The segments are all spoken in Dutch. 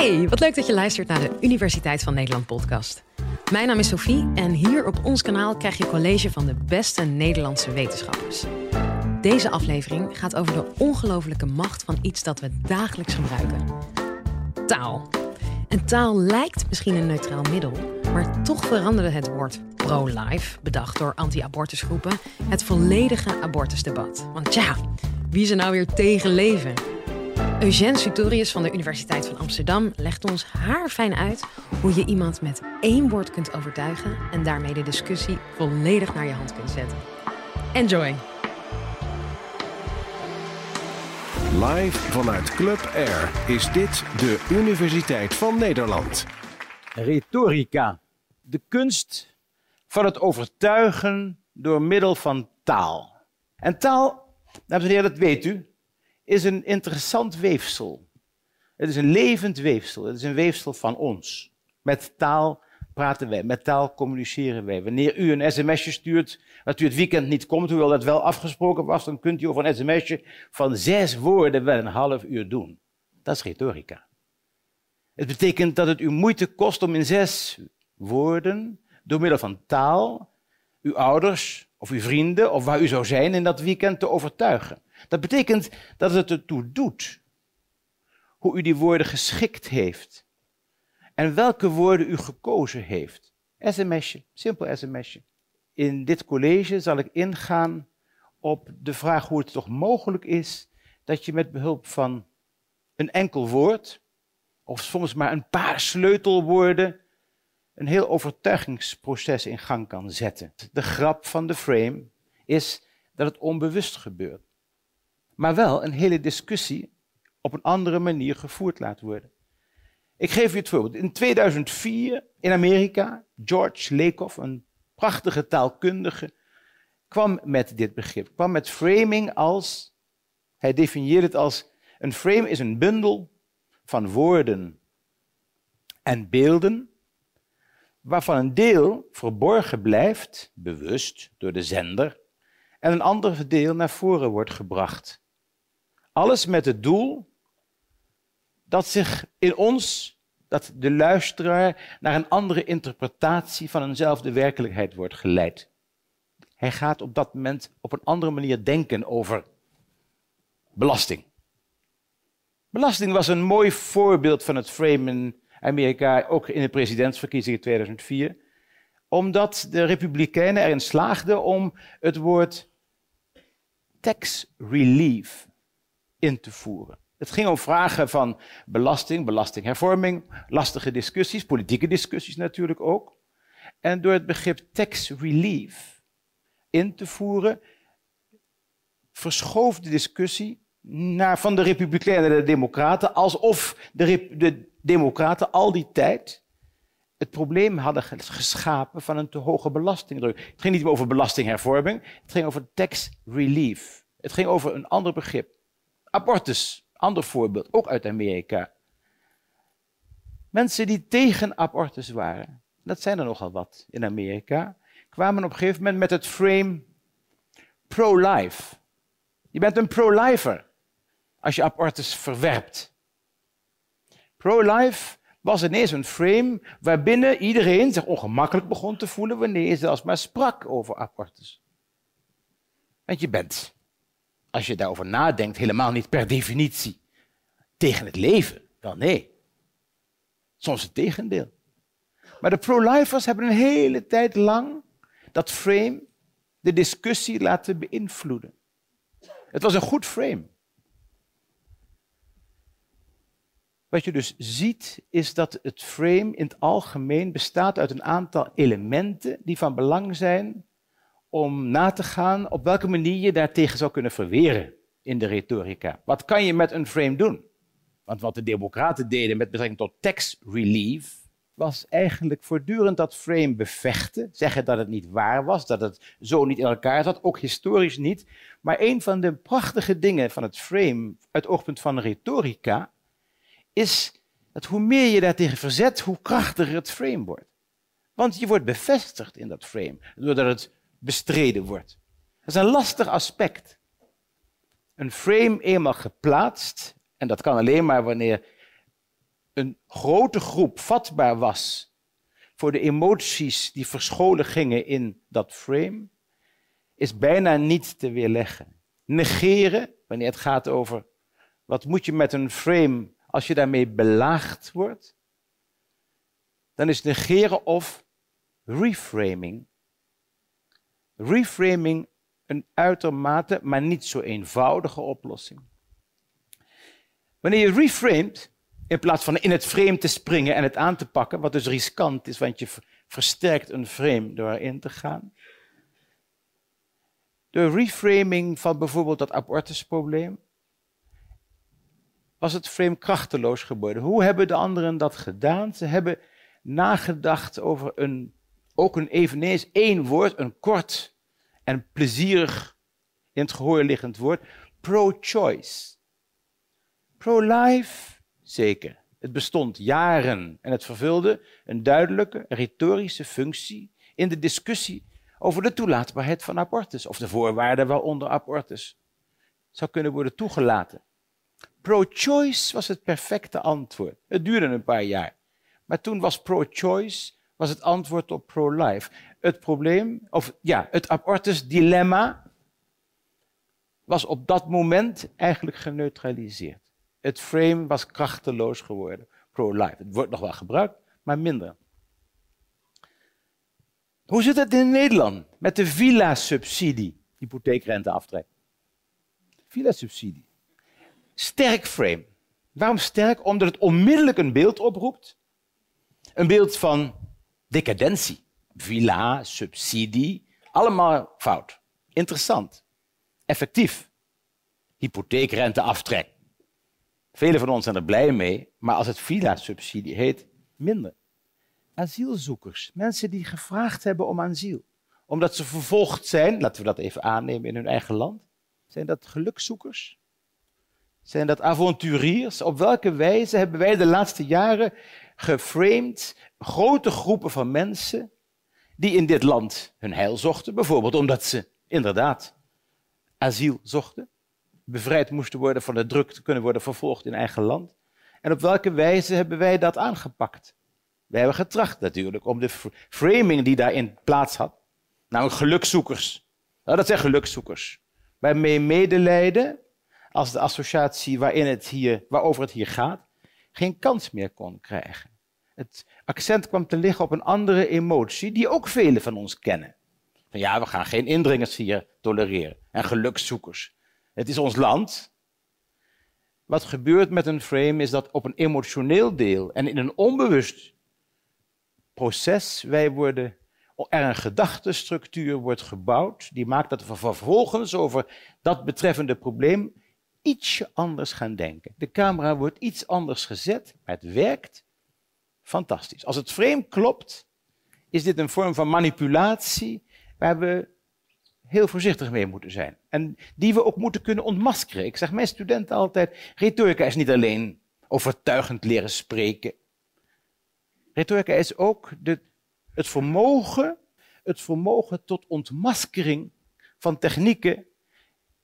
Hey, wat leuk dat je luistert naar de Universiteit van Nederland podcast. Mijn naam is Sophie en hier op ons kanaal krijg je college van de beste Nederlandse wetenschappers. Deze aflevering gaat over de ongelofelijke macht van iets dat we dagelijks gebruiken. Taal. En taal lijkt misschien een neutraal middel, maar toch veranderde het woord pro-life, bedacht door anti-abortusgroepen, het volledige abortusdebat. Want ja, wie is er nou weer tegen leven? Eugène Sutorius van de Universiteit van Amsterdam legt ons haarfijn uit hoe je iemand met één woord kunt overtuigen en daarmee de discussie volledig naar je hand kunt zetten. Enjoy! Live vanuit Club Air is dit de Universiteit van Nederland. Retorica, de kunst van het overtuigen door middel van taal. En taal, dames en heren, dat weet u, is een interessant weefsel. Het is een levend weefsel. Het is een weefsel van ons. Met taal praten wij, met taal communiceren wij. Wanneer u een sms'je stuurt, dat u het weekend niet komt, hoewel dat wel afgesproken was, dan kunt u over een sms'je van zes woorden wel een half uur doen. Dat is retorica. Het betekent dat het u moeite kost om in zes woorden, door middel van taal, uw ouders of uw vrienden of waar u zou zijn in dat weekend te overtuigen. Dat betekent dat het ertoe doet hoe u die woorden geschikt heeft en welke woorden u gekozen heeft. SMS'je, simpel sms'je. In dit college zal ik ingaan op de vraag hoe het toch mogelijk is dat je met behulp van een enkel woord, of soms maar een paar sleutelwoorden, een heel overtuigingsproces in gang kan zetten. De grap van de frame is dat het onbewust gebeurt maar wel een hele discussie op een andere manier gevoerd laat worden. Ik geef u het voorbeeld. In 2004 in Amerika, George Lakoff, een prachtige taalkundige, kwam met dit begrip. Kwam met framing als, hij definieert het als, een frame is een bundel van woorden en beelden, waarvan een deel verborgen blijft, bewust door de zender, en een ander deel naar voren wordt gebracht. Alles met het doel dat zich in ons, dat de luisteraar naar een andere interpretatie van eenzelfde werkelijkheid wordt geleid. Hij gaat op dat moment op een andere manier denken over belasting. Belasting was een mooi voorbeeld van het frame in Amerika, ook in de presidentsverkiezingen 2004, omdat de Republikeinen erin slaagden om het woord tax relief in te voeren. Het ging om vragen van belasting, belastinghervorming, lastige discussies, politieke discussies natuurlijk ook. En door het begrip tax relief in te voeren, verschoof de discussie naar, van de Republikeinen naar de Democraten, alsof de, de Democraten al die tijd het probleem hadden geschapen van een te hoge belastingdruk. Het ging niet over belastinghervorming, het ging over tax relief. Het ging over een ander begrip. Abortus, ander voorbeeld, ook uit Amerika. Mensen die tegen abortus waren, dat zijn er nogal wat in Amerika, kwamen op een gegeven moment met het frame pro-life. Je bent een pro-lifer als je abortus verwerpt. Pro-life was ineens een frame waarbinnen iedereen zich ongemakkelijk begon te voelen wanneer je zelfs maar sprak over abortus. Want je bent als je daarover nadenkt, helemaal niet per definitie tegen het leven. Wel nee. Soms het tegendeel. Maar de pro-lifers hebben een hele tijd lang dat frame, de discussie laten beïnvloeden. Het was een goed frame. Wat je dus ziet, is dat het frame in het algemeen bestaat uit een aantal elementen die van belang zijn om na te gaan op welke manier je daartegen zou kunnen verweren in de retorica. Wat kan je met een frame doen? Want wat de democraten deden met betrekking tot tax relief, was eigenlijk voortdurend dat frame bevechten, zeggen dat het niet waar was, dat het zo niet in elkaar zat, ook historisch niet. Maar een van de prachtige dingen van het frame, uit oogpunt van retorica, is dat hoe meer je daartegen verzet, hoe krachtiger het frame wordt. Want je wordt bevestigd in dat frame, doordat het bestreden wordt. Dat is een lastig aspect. Een frame eenmaal geplaatst, en dat kan alleen maar wanneer een grote groep vatbaar was voor de emoties die verscholen gingen in dat frame, is bijna niet te weerleggen. Negeren, wanneer het gaat over wat moet je met een frame als je daarmee belaagd wordt, dan is negeren of reframing. Reframing een uitermate, maar niet zo eenvoudige oplossing. Wanneer je reframet, in plaats van in het frame te springen en het aan te pakken, wat dus riskant is, want je versterkt een frame door erin te gaan. De reframing van bijvoorbeeld dat abortusprobleem, was het frame krachteloos geworden. Hoe hebben de anderen dat gedaan? Ze hebben nagedacht over een, ook een eveneens één woord, een kort en plezierig in het gehoor liggend woord, pro-choice. Pro-life, zeker. Het bestond jaren en het vervulde een duidelijke retorische functie in de discussie over de toelaatbaarheid van abortus of de voorwaarden waaronder abortus zou kunnen worden toegelaten. Pro-choice was het perfecte antwoord. Het duurde een paar jaar. Maar toen was pro-choice was het antwoord op pro-life. Het probleem, of ja, het abortus-dilemma was op dat moment eigenlijk geneutraliseerd. Het frame was krachteloos geworden. Pro-life. Het wordt nog wel gebruikt, maar minder. Hoe zit het in Nederland met de villa-subsidie, hypotheekrenteaftrek? Villa-subsidie. Sterk frame. Waarom sterk? Omdat het onmiddellijk een beeld oproept. Een beeld van decadentie. Villa, subsidie, allemaal fout. Interessant. Effectief. Hypotheekrenteaftrek. Velen van ons zijn er blij mee, maar als het villa-subsidie heet, minder. Asielzoekers, mensen die gevraagd hebben om asiel, omdat ze vervolgd zijn, laten we dat even aannemen in hun eigen land, zijn dat gelukzoekers? Zijn dat avonturiers? Op welke wijze hebben wij de laatste jaren geframed grote groepen van mensen die in dit land hun heil zochten? Bijvoorbeeld omdat ze inderdaad asiel zochten, bevrijd moesten worden van de druk te kunnen worden vervolgd in eigen land. En op welke wijze hebben wij dat aangepakt? Wij hebben getracht natuurlijk om de framing die daarin plaats had, namelijk gelukzoekers. Nou, dat zijn gelukzoekers. Waarmee medelijden als de associatie waarin het hier, waarover het hier gaat, geen kans meer kon krijgen. Het accent kwam te liggen op een andere emotie die ook velen van ons kennen. Van ja, we gaan geen indringers hier tolereren en gelukszoekers. Het is ons land. Wat gebeurt met een frame is dat op een emotioneel deel en in een onbewust proces wij worden, er een gedachtenstructuur wordt gebouwd die maakt dat we vervolgens over dat betreffende probleem ietsje anders gaan denken. De camera wordt iets anders gezet, maar het werkt fantastisch. Als het frame klopt, is dit een vorm van manipulatie waar we heel voorzichtig mee moeten zijn. En die we ook moeten kunnen ontmaskeren. Ik zeg mijn studenten altijd, retorica is niet alleen overtuigend leren spreken. Retorica is ook de, het, vermogen, het vermogen tot ontmaskering van technieken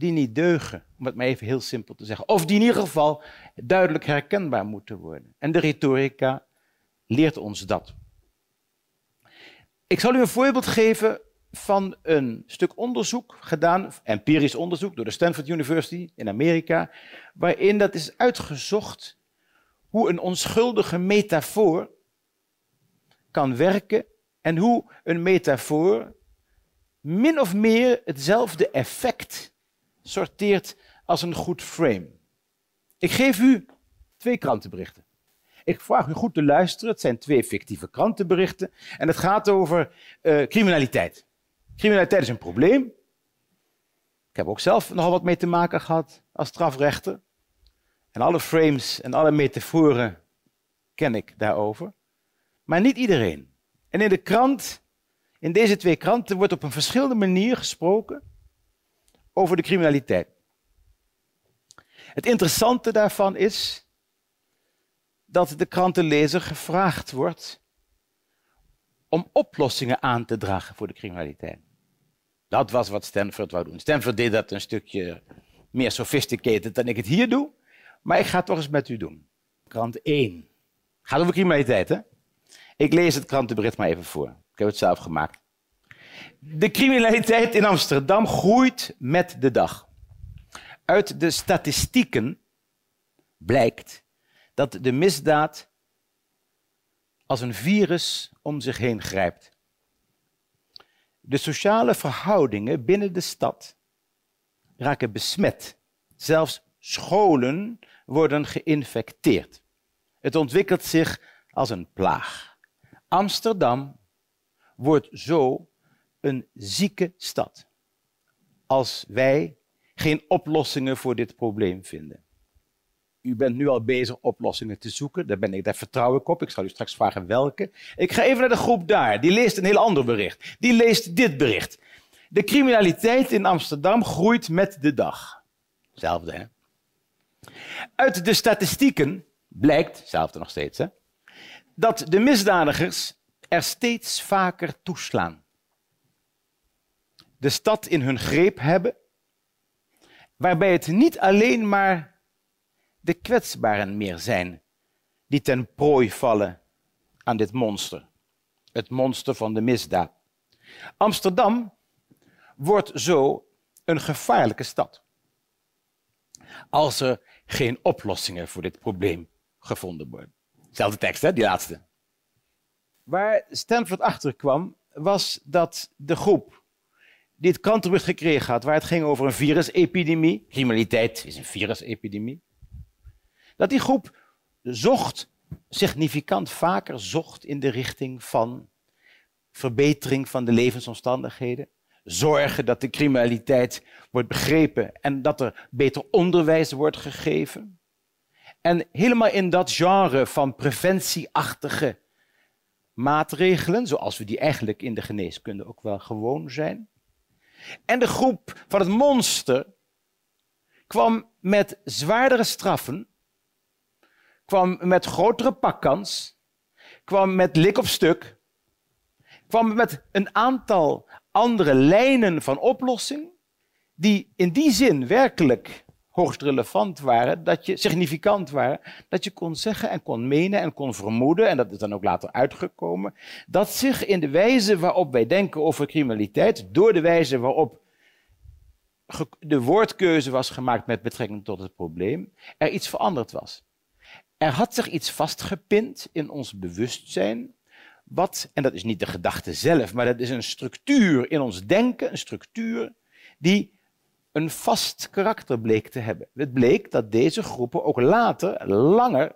die niet deugen, om het maar even heel simpel te zeggen. Of die in ieder geval duidelijk herkenbaar moeten worden. En de retorica leert ons dat. Ik zal u een voorbeeld geven van een stuk onderzoek gedaan, empirisch onderzoek door de Stanford University in Amerika, waarin dat is uitgezocht hoe een onschuldige metafoor kan werken en hoe een metafoor min of meer hetzelfde effect sorteert als een goed frame. Ik geef u twee krantenberichten. Ik vraag u goed te luisteren. Het zijn twee fictieve krantenberichten. En het gaat over uh, criminaliteit. Criminaliteit is een probleem. Ik heb ook zelf nogal wat mee te maken gehad als strafrechter. En alle frames en alle metaforen ken ik daarover. Maar niet iedereen. En in de krant, in deze twee kranten, wordt op een verschillende manier gesproken over de criminaliteit. Het interessante daarvan is dat de krantenlezer gevraagd wordt om oplossingen aan te dragen voor de criminaliteit. Dat was wat Stanford wou doen. Stanford deed dat een stukje meer sophisticated dan ik het hier doe, maar ik ga het toch eens met u doen. Krant 1. Gaat over criminaliteit, hè? Ik lees het krantenbericht maar even voor. Ik heb het zelf gemaakt. De criminaliteit in Amsterdam groeit met de dag. Uit de statistieken blijkt dat de misdaad als een virus om zich heen grijpt. De sociale verhoudingen binnen de stad raken besmet. Zelfs scholen worden geïnfecteerd. Het ontwikkelt zich als een plaag. Amsterdam wordt zo een zieke stad. Als wij geen oplossingen voor dit probleem vinden. U bent nu al bezig oplossingen te zoeken. Daar, ben ik, daar vertrouw ik op. Ik zal u straks vragen welke. Ik ga even naar de groep daar. Die leest een heel ander bericht. Die leest dit bericht. De criminaliteit in Amsterdam groeit met de dag. Hetzelfde, hè? Uit de statistieken blijkt, hetzelfde nog steeds, hè, dat de misdadigers er steeds vaker toeslaan. De stad in hun greep hebben, waarbij het niet alleen maar de kwetsbaren meer zijn die ten prooi vallen aan dit monster. Het monster van de misdaad. Amsterdam wordt zo een gevaarlijke stad. Als er geen oplossingen voor dit probleem gevonden worden. Zelfde tekst, hè, die laatste. Waar Stanford achter kwam, was dat de groep die het krantenbericht gekregen had, waar het ging over een virusepidemie, criminaliteit is een virusepidemie, dat die groep zocht, significant vaker zocht in de richting van verbetering van de levensomstandigheden, zorgen dat de criminaliteit wordt begrepen en dat er beter onderwijs wordt gegeven. En helemaal in dat genre van preventieachtige maatregelen, zoals we die eigenlijk in de geneeskunde ook wel gewoon zijn. En de groep van het monster kwam met zwaardere straffen, kwam met grotere pakkans, kwam met lik op stuk, kwam met een aantal andere lijnen van oplossing, die in die zin werkelijk hoogst relevant waren, dat je significant waren, dat je kon zeggen en kon menen en kon vermoeden, en dat is dan ook later uitgekomen, dat zich in de wijze waarop wij denken over criminaliteit, door de wijze waarop de woordkeuze was gemaakt met betrekking tot het probleem, er iets veranderd was. Er had zich iets vastgepind in ons bewustzijn, wat, en dat is niet de gedachte zelf, maar dat is een structuur in ons denken, een structuur die een vast karakter bleek te hebben. Het bleek dat deze groepen ook later, langer,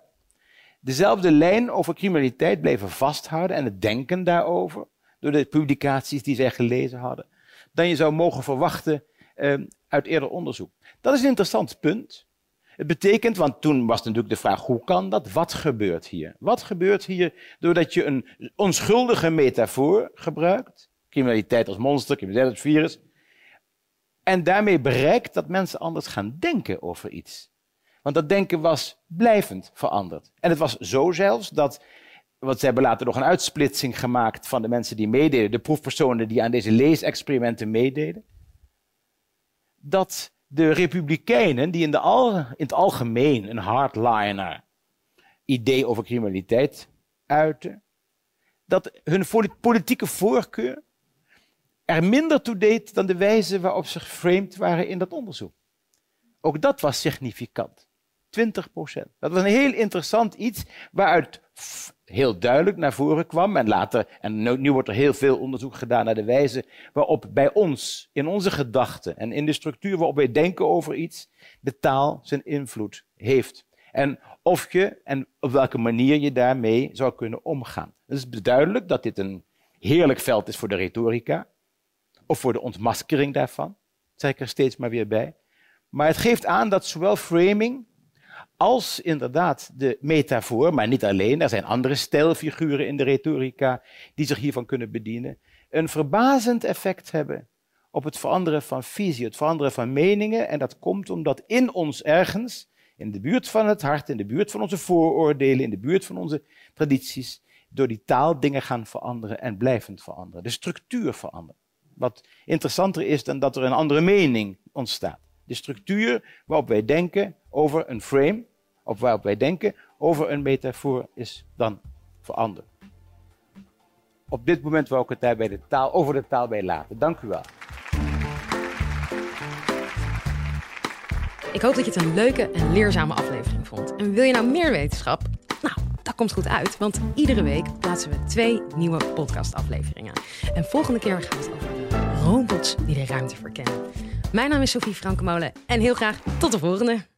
dezelfde lijn over criminaliteit bleven vasthouden en het denken daarover, door de publicaties die zij gelezen hadden, dan je zou mogen verwachten eh, uit eerder onderzoek. Dat is een interessant punt. Het betekent, want toen was natuurlijk de vraag, hoe kan dat? Wat gebeurt hier? Wat gebeurt hier doordat je een onschuldige metafoor gebruikt? Criminaliteit als monster, criminaliteit als virus. En daarmee bereikt dat mensen anders gaan denken over iets. Want dat denken was blijvend veranderd. En het was zo zelfs dat, want ze hebben later nog een uitsplitsing gemaakt van de mensen die meededen, de proefpersonen die aan deze leesexperimenten meededen, dat de republikeinen, die in, de in het algemeen een hardliner idee over criminaliteit uiten, dat hun politieke voorkeur er minder toe deed dan de wijze waarop ze geframed waren in dat onderzoek. Ook dat was significant. 20 procent. Dat was een heel interessant iets waaruit heel duidelijk naar voren kwam. En later, en nu wordt er heel veel onderzoek gedaan naar de wijze waarop bij ons, in onze gedachten en in de structuur waarop wij denken over iets, de taal zijn invloed heeft. En of je en op welke manier je daarmee zou kunnen omgaan. Het is duidelijk dat dit een heerlijk veld is voor de retorica of voor de ontmaskering daarvan. Dat zeg ik er steeds maar weer bij. Maar het geeft aan dat zowel framing als inderdaad de metafoor, maar niet alleen, er zijn andere stijlfiguren in de retorica die zich hiervan kunnen bedienen, een verbazend effect hebben op het veranderen van visie, het veranderen van meningen. En dat komt omdat in ons ergens, in de buurt van het hart, in de buurt van onze vooroordelen, in de buurt van onze tradities, door die taal dingen gaan veranderen en blijvend veranderen. De structuur verandert. Wat interessanter is dan dat er een andere mening ontstaat. De structuur waarop wij denken over een frame, op waarop wij denken over een metafoor is dan veranderd. Op dit moment wou ik het daar bij de taal, over de taal bij laten. Dank u wel. Ik hoop dat je het een leuke en leerzame aflevering vond. En wil je nou meer wetenschap? Nou, dat komt goed uit, want iedere week plaatsen we twee nieuwe podcastafleveringen. En volgende keer gaan we het over robots die de ruimte verkennen. Mijn naam is Sophie Frankemolen en heel graag tot de volgende.